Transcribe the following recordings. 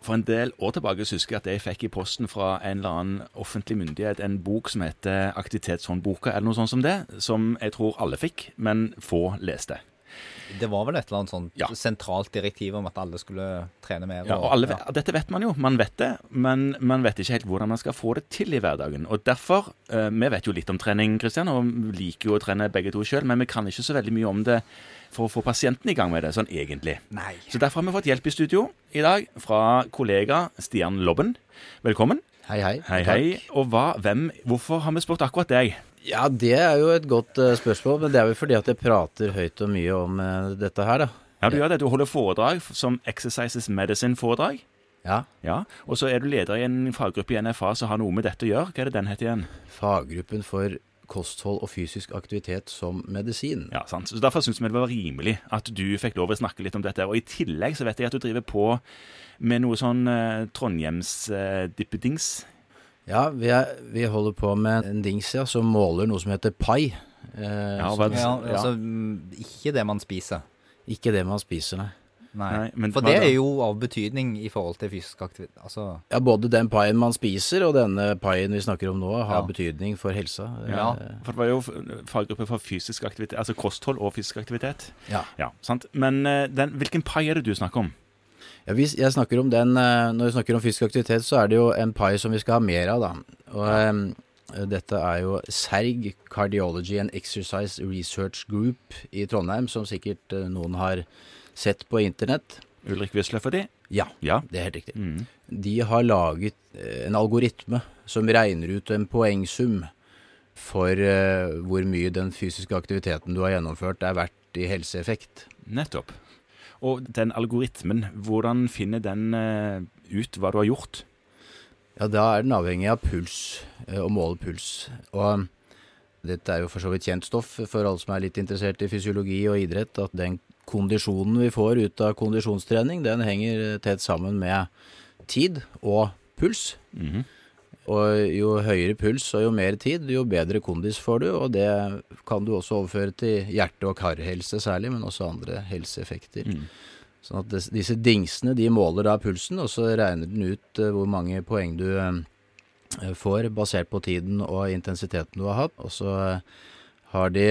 For en del år tilbake så husker jeg at jeg fikk i posten fra en eller annen offentlig myndighet en bok som heter Aktivitetshåndboka, eller noe sånt som det, som jeg tror alle fikk, men få leste. Det var vel et eller annet sånt Ja. sentralt direktiv om at alle skulle trene mer? Ja, og alle, Dette vet man jo, man vet det, men man vet ikke helt hvordan man skal få det til i hverdagen. Og derfor, eh, Vi vet jo litt om trening, Kristian, og liker jo å trene begge to sjøl, men vi kan ikke så veldig mye om det for å få pasienten i gang med det, sånn egentlig. Nei. Så derfor har vi fått hjelp i studio i dag fra kollega Stian Lobben. Velkommen. Hei, hei. Hei, hei. Og hva, hvem, hvorfor har vi spurt akkurat deg? Ja, det er jo et godt uh, spørsmål, men det er vel fordi at jeg prater høyt og mye om uh, dette her, da. Ja, Du gjør det. Du holder foredrag som Exercises Medicine-foredrag. Ja. Ja, Og så er du leder i en faggruppe i NFA som har noe med dette å gjøre. Hva er det den heter igjen? Faggruppen for kosthold og fysisk aktivitet som medisin. Ja, sant. Så Derfor syns vi det var rimelig at du fikk lov å snakke litt om dette. Og i tillegg så vet jeg at du driver på med noe sånn eh, Trondheims-dippedings. Ja, vi, er, vi holder på med en dings ja, som måler noe som heter pai. Eh, Ja, som- Ja, altså, mm, ikke det man spiser. Ikke det man spiser, nei. Nei. Nei, men For det er jo av betydning i forhold til fysisk aktivitet. Altså, Ja, både den paien man spiser og denne paien vi snakker om nå, har Ja. betydning for helsa. Ja, Eh, for det var jo faggruppe for fysisk aktivitet, altså kosthold og fysisk aktivitet. ja. Ja, sant. Men eh, den, hvilken pai er det du snakker om? Ja, hvis jeg snakker om den, eh, Når vi snakker om fysisk aktivitet, så er det jo en pai som vi skal ha mer av. da. Og um, Dette er jo SERG, Cardiology and Exercise Research Group i Trondheim, som sikkert eh, noen har sett på internett. Ulrik Wisløff og de? Ja, Ja. det er helt riktig. Mm. De har laget en algoritme som regner ut en poengsum for uh, hvor mye den fysiske aktiviteten du har gjennomført er verdt i helseeffekt. Nettopp. Og den algoritmen, hvordan finner den eh, ut hva du har gjort? Ja, da er den avhengig av puls, og å måle puls. Og dette er jo for så vidt kjent stoff for alle som er litt interessert i fysiologi og idrett, at den kondisjonen vi får ut av kondisjonstrening, den henger tett sammen med tid og puls. Mhm. Og jo høyere puls og jo mer tid, jo bedre kondis får du, og det kan du også overføre til hjerte- og karhelse særlig, men også andre helseeffekter. Mm. Sånn at disse dingsene de måler da pulsen, og så regner den ut eh, hvor mange poeng du eh, får basert på tiden og intensiteten du har hatt. Og så eh, har de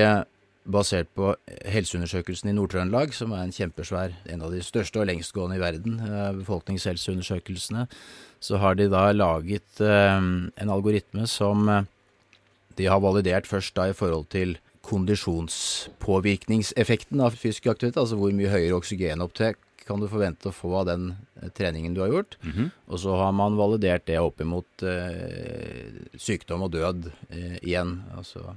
basert på Helseundersøkelsen i Nord-Trøndelag, som er en kjempesvær, en av de største og lengstgående i verden, eh, befolkningshelseundersøkelsene, så har de da laget eh, en algoritme som eh, de har validert først da i forhold til kondisjonspåvirkningseffekten av fysisk aktivitet, altså hvor mye høyere oksygenopptak kan du forvente å få av den treningen du har gjort. Mhm. Og så har man validert det opp imot eh, sykdom og død eh, igjen. Altså,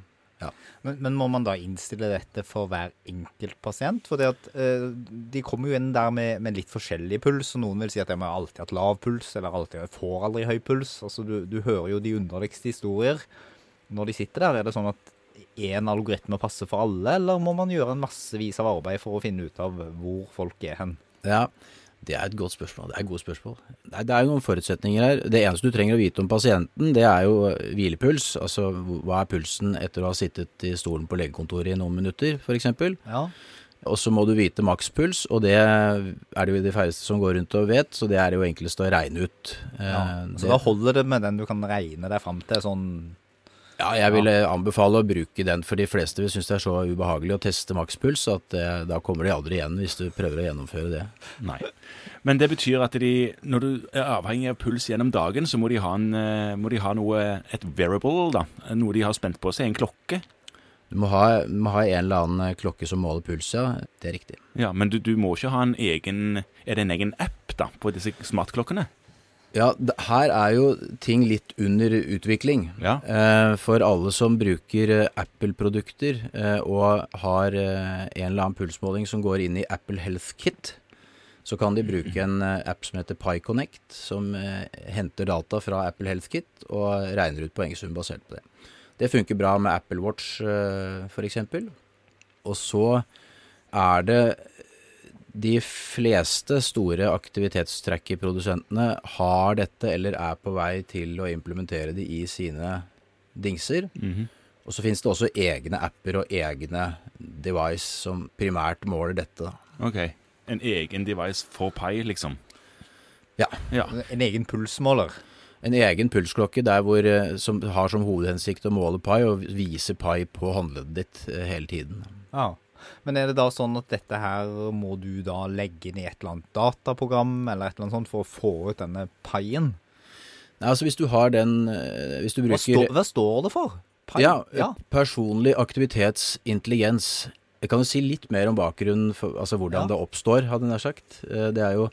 men, men må man da innstille dette for hver enkelt pasient? For at, eh, de kommer jo inn der med, med litt forskjellig puls, og noen vil si at de har alltid hatt lav puls, eller alltid får aldri høy puls. Altså, du, du hører jo de underligste historier. Når de sitter der, er det sånn at én algoritme passer for alle, eller må man gjøre en massevis av arbeid for å finne ut av hvor folk er hen? ja, det er et godt spørsmål. Det er et godt spørsmål. Nei, det er jo noen forutsetninger her. Det eneste du trenger å vite om pasienten, det er jo hvilepuls. Altså hva er pulsen etter å ha sittet i stolen på legekontoret i noen minutter, f.eks. Ja. Og så må du vite makspuls, og det er det jo de færreste som går rundt og vet, så det er jo enklest å regne ut. ja. Eh, Så da holder det med den du kan regne deg fram til sånn Ja, jeg ville anbefale å bruke den, for de fleste vil synes det er så ubehagelig å teste makspuls at eh, da kommer de aldri igjen hvis du prøver å gjennomføre det. Nei. Men det betyr at de, når du er avhengig av puls gjennom dagen, så må de ha, en, eh, må de ha noe, et variable, da. Noe de har spent på seg, en klokke. Du må ha, må ha en eller annen klokke som måler puls, ja. Det er riktig. Ja, Men du, du må ikke ha en egen Er det en egen app da, på disse smartklokkene? Ja, her er jo ting litt under utvikling. Ja. Eh, for alle som bruker eh, Apple-produkter eh, og har en eller annen pulsmåling som går inn i Apple Health Kit, så kan de bruke en app som heter PyConnect, som henter data fra Apple Health Kit og regner ut poengsum basert på det. Det funker bra med Apple Watch f.eks. Og så er det de fleste store aktivitetstracker-produsentene har dette eller er på vei til å implementere det i sine dingser. Mhm. Og så finnes det også egne apper og egne device som primært måler dette. da. Ok. En egen device for Pi, liksom. Ja. En egen pulsmåler. En egen pulsklokke der hvor, eh, som har som hovedhensikt å måle pai og vise pai på håndleddet ditt eh, hele tiden. Ja. Men er det da sånn at dette her må du da legge inn i et eller annet dataprogram eller et eller annet sånt for å få ut denne paien? Nei, altså Hvis du har den eh, Hvis du Hva, bruker står- hva står det for? Pai? Ja, ja. personlig aktivitetsintelligens. Jeg kan jo si litt mer om bakgrunnen, for, altså hvordan Ja. det oppstår, hadde jeg nær sagt. Eh, Det er jo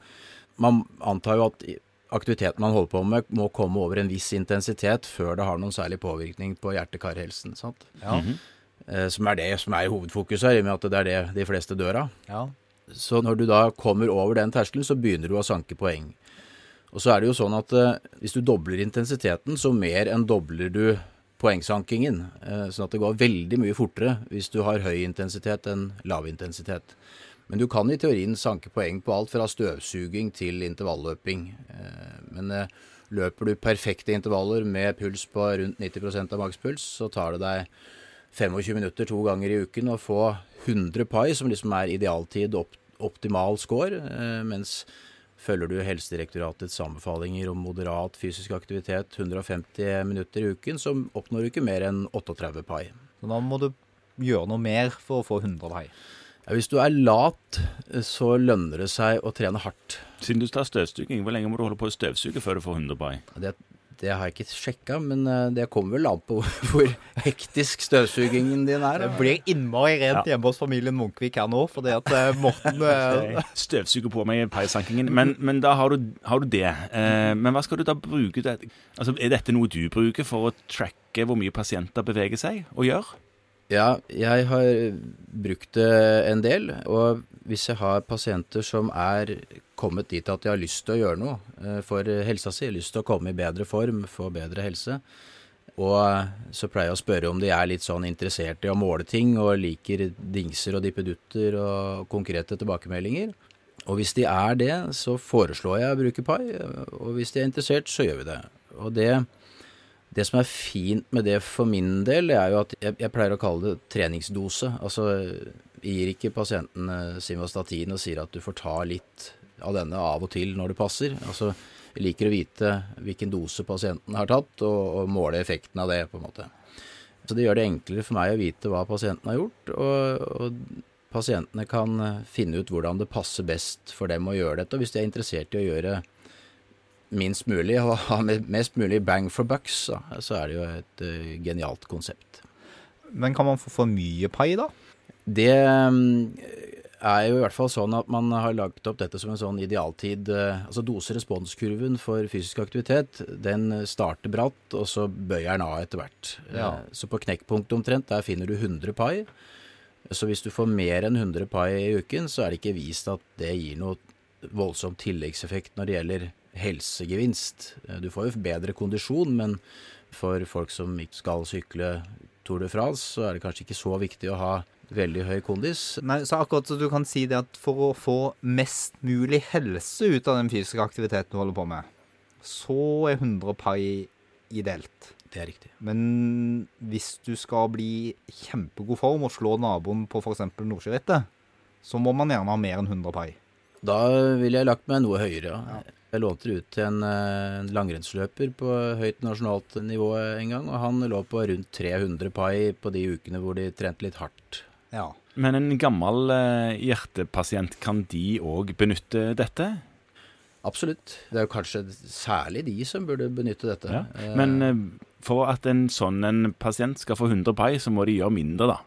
Man antar jo at aktiviteten man holder på med, må komme over en viss intensitet før det har noen særlig påvirkning på hjerte-karhelsen. sant? Ja. Mm Eh, Som er det som er hovedfokuset her, i og med at det er det de fleste dør av. ja. Så når du da kommer over den terskelen, så begynner du å sanke poeng. Og så er det jo sånn at eh, hvis du dobler intensiteten, så mer enn dobler du poengsankingen. Eh, sånn at det går veldig mye fortere hvis du har høy intensitet enn lav intensitet. Men du kan i teorien sanke poeng på alt fra støvsuging til intervalløping. Eh, men eh, løper du perfekte intervaller med puls på rundt 90% av makspuls, så tar det deg 25 minutter to ganger i uken og få 100 pai, som liksom er idealtid, opp, optimal score. Eh, mens følger du Helsedirektoratets anbefalinger om moderat fysisk aktivitet 150 minutter i uken, så oppnår du ikke mer enn 38 pai. Så da må du gjøre noe mer for å få 100 pai. Ja, hvis du er lat, så lønner det seg å trene hardt. Siden du tar støvsuging, hvor lenge må du holde på å støvsuge før du får 100 pai? Det, det har jeg ikke sjekka, men eh, det kommer vel an på hvor hektisk støvsugingen din er. Det blir innmari rent hjemme hos familien Munkvik her nå, fordi at eh, Morten eh, støvsuger på meg peisankingen. Men, men da har du, har du det. Eh, men hva skal du da bruke det Altså, Er dette noe du bruker for å tracke hvor mye pasienter beveger seg og gjør? Ja, jeg har brukt det en del. Og hvis jeg har pasienter som er kommet dit at de har lyst til å gjøre noe eh, for helsa si, lyst til å komme i bedre form, få bedre helse, og så pleier jeg å spørre om de er litt sånn interessert i å måle ting og liker dingser og dippedutter og konkrete tilbakemeldinger. Og hvis de er det, så foreslår jeg å bruke pai, og hvis de er interessert, så gjør vi det. Og det, det som er fint med det for min del, er jo at jeg, jeg pleier å kalle det treningsdose. Altså jeg gir ikke pasienten eh, Simvastatin og sier at du får ta litt av denne av og til når det passer. Altså jeg liker å vite hvilken dose pasienten har tatt, og, og måle effekten av det, på en måte. Så det gjør det enklere for meg å vite hva pasienten har gjort, og, og pasientene kan finne ut hvordan det passer best for dem å gjøre dette. Og hvis de er interessert i å gjøre minst mulig og ha mest mulig bang for bucks, så er det jo et eh, genialt konsept. Men kan man få for mye pai, da? Det mm, er jo i hvert fall sånn at man har lagt opp dette som en sånn idealtid. eh, Altså dose-responskurven for fysisk aktivitet, den starter bratt, og så bøyer den av etter hvert. Ja. Eh, Så på knekkpunktet omtrent, der finner du 100 pai. Så hvis du får mer enn 100 pai i uken, så er det ikke vist at det gir noe voldsom tilleggseffekt når det gjelder helsegevinst. Eh, Du får jo bedre kondisjon, men for folk som ikke skal sykle Tour de France, så er det kanskje ikke så viktig å ha veldig høy kondis. Nei, så akkurat så du kan si det at for å få mest mulig helse ut av den fysiske aktiviteten du holder på med, så er 100 pai ideelt. Det er riktig. Men hvis du skal bli i kjempegod form og slå naboen på f.eks. Nordsjørittet, så må man gjerne ha mer enn 100 pai. Da ville jeg lagt meg noe høyere. Ja. Jeg lånte det ut til en, eh, en langrennsløper på høyt nasjonalt nivå en gang, og han lå på rundt 300 pai på de ukene hvor de trente litt hardt. Ja. Men en gammel eh, hjertepasient, kan de òg benytte dette? Absolutt. Det er jo kanskje særlig de som burde benytte dette. Ja. Men eh, for at en sånn en pasient skal få 100 pai, så må de gjøre mindre, da.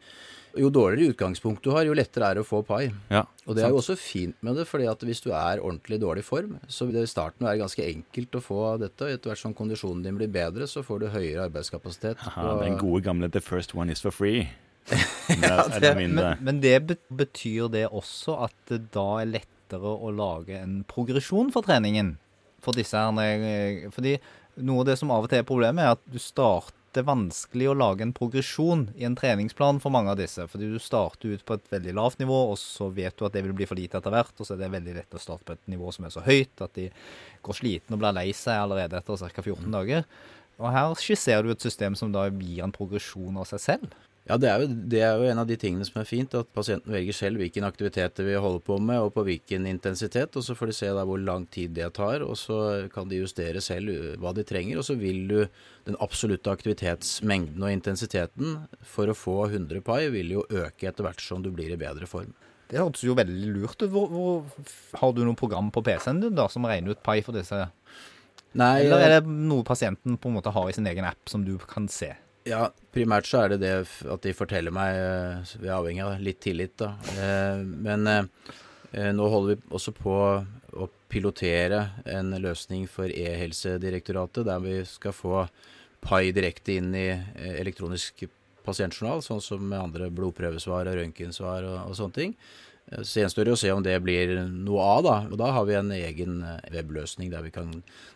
Jo dårligere utgangspunkt du har, jo lettere er det å få pai. Ja, Og det er jo også fint med det, fordi at hvis du er ordentlig i dårlig form, så vil det i starten være ganske enkelt å få dette. og Etter hvert som kondisjonen din blir bedre, så får du høyere arbeidskapasitet. Aha, og- den gode gamle 'the first one is for free'. ja, det. Men, men det betyr det også at det da er lettere å lage en progresjon for treningen? For disse her, eh, fordi noe av det som av og til er problemet, er at du starter vanskelig å lage en progresjon i en treningsplan for mange av disse. Fordi du starter ut på et veldig lavt nivå, og så vet du at det vil bli for lite etter hvert. Og så er det veldig lett å starte på et nivå som er så høyt at de går sliten og blir lei seg allerede etter ca. 14 dager. Og her skisserer du et system som da gir en progresjon av seg selv. Ja, det er, jo, det er jo en av de tingene som er fint, at pasienten velger selv hvilken aktivitet de vil holde på med, og på hvilken intensitet. og Så får de se hvor lang tid det tar, og så kan de justere selv hva de trenger. Og så vil du den absolutte aktivitetsmengden og intensiteten for å få 100 pai vil jo øke etter hvert som du blir i bedre form. Det hørtes jo veldig lurt ut. Hvor, hvor, har du noe program på PC-en din da, som regner ut pai for disse? Nei, Eller eh, er det noe pasienten på en måte har i sin egen app som du kan se? Ja, primært så er det det at de forteller meg eh, Vi er avhengig av litt tillit, da. Eh, Men eh, nå holder vi også på å pilotere en løsning for E-helsedirektoratet, der vi skal få pai direkte inn i elektronisk pasientjournal, sånn som med andre blodprøvesvar og røntgensvar og, og sånne ting. Så gjenstår det å se om det blir noe av, da. Og da har vi en egen webløsning der, vi kan,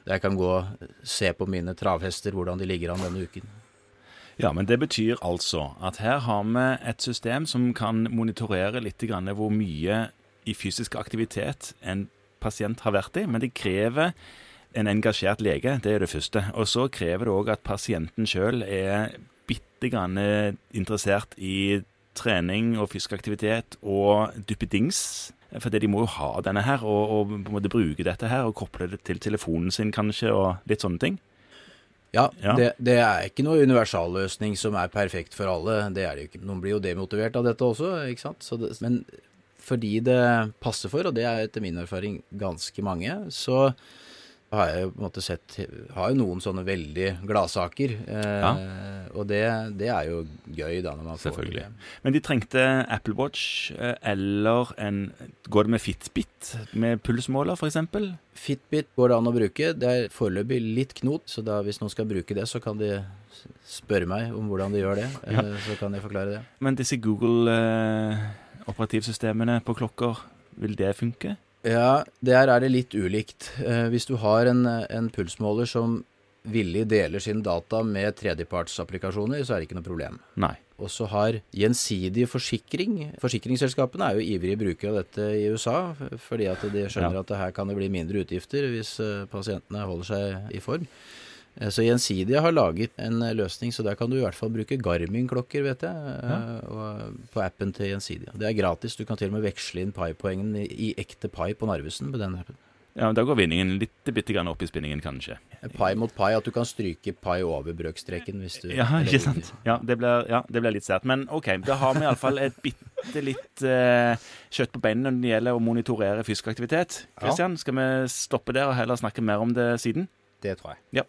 der jeg kan gå og se på mine travhester, hvordan de ligger an denne uken. Ja, men det betyr altså at her har vi et system som kan monitorere litt grann hvor mye i fysisk aktivitet en pasient har vært i, men det krever en engasjert lege, det er det første. Og så krever det òg at pasienten sjøl er bitte grann interessert i trening og fysisk aktivitet og duppedings. For de må jo ha denne her, og, og på en måte bruke dette her, og koble det til telefonen sin kanskje, og litt sånne ting. Ja, Ja. Det, det er ikke noe universalløsning som er perfekt for alle. Det er det jo ikke. Noen blir jo demotivert av dette også, ikke sant. Så det, men fordi det passer for, og det er etter min erfaring ganske mange, så har jeg på en måte sett Har jo noen sånne veldig gladsaker. Eh, Og det, det er jo gøy, da, når man får det. Men de trengte Apple Watch eh, eller en Går det med Fitbit med pulsmåler, f.eks.? Fitbit går det an å bruke. Det er foreløpig litt knot, så da, hvis noen skal bruke det, så kan de spørre meg om hvordan de gjør det. Ja. Eh, Så kan jeg forklare det. Men disse Google-operativsystemene på klokker, vil det funke? Ja, der er det litt ulikt. Eh, hvis du har en, en pulsmåler som villig deler sine data med tredjepartsapplikasjoner, så er det ikke noe problem. Nei. Og så har gjensidig forsikring Forsikringsselskapene er jo ivrige brukere av dette i USA, fordi at de skjønner Ja. at her kan det bli mindre utgifter hvis eh, pasientene holder seg i form. Eh, Så Gjensidige har laget en eh, løsning, så der kan du i hvert fall bruke Garmin-klokker, vet jeg, eh, Ja. på appen til Gjensidige. Det er gratis. Du kan til og med veksle inn pai-poengene i, ekte pai på Narvesen med den appen. Ja, Da går vinningen litt bitte grann opp i spinningen, kanskje. Pai mot pai, at du kan stryke pai over brøkstreken hvis du Ja, ikke sant? Ja, det blir, ja, det blir litt sært. Men OK, da har vi iallfall et bitte litt uh, kjøtt på beinene når det gjelder å monitorere fysisk aktivitet. Ja. Kristian, skal vi stoppe der og heller snakke mer om det siden? Det tror jeg. Ja.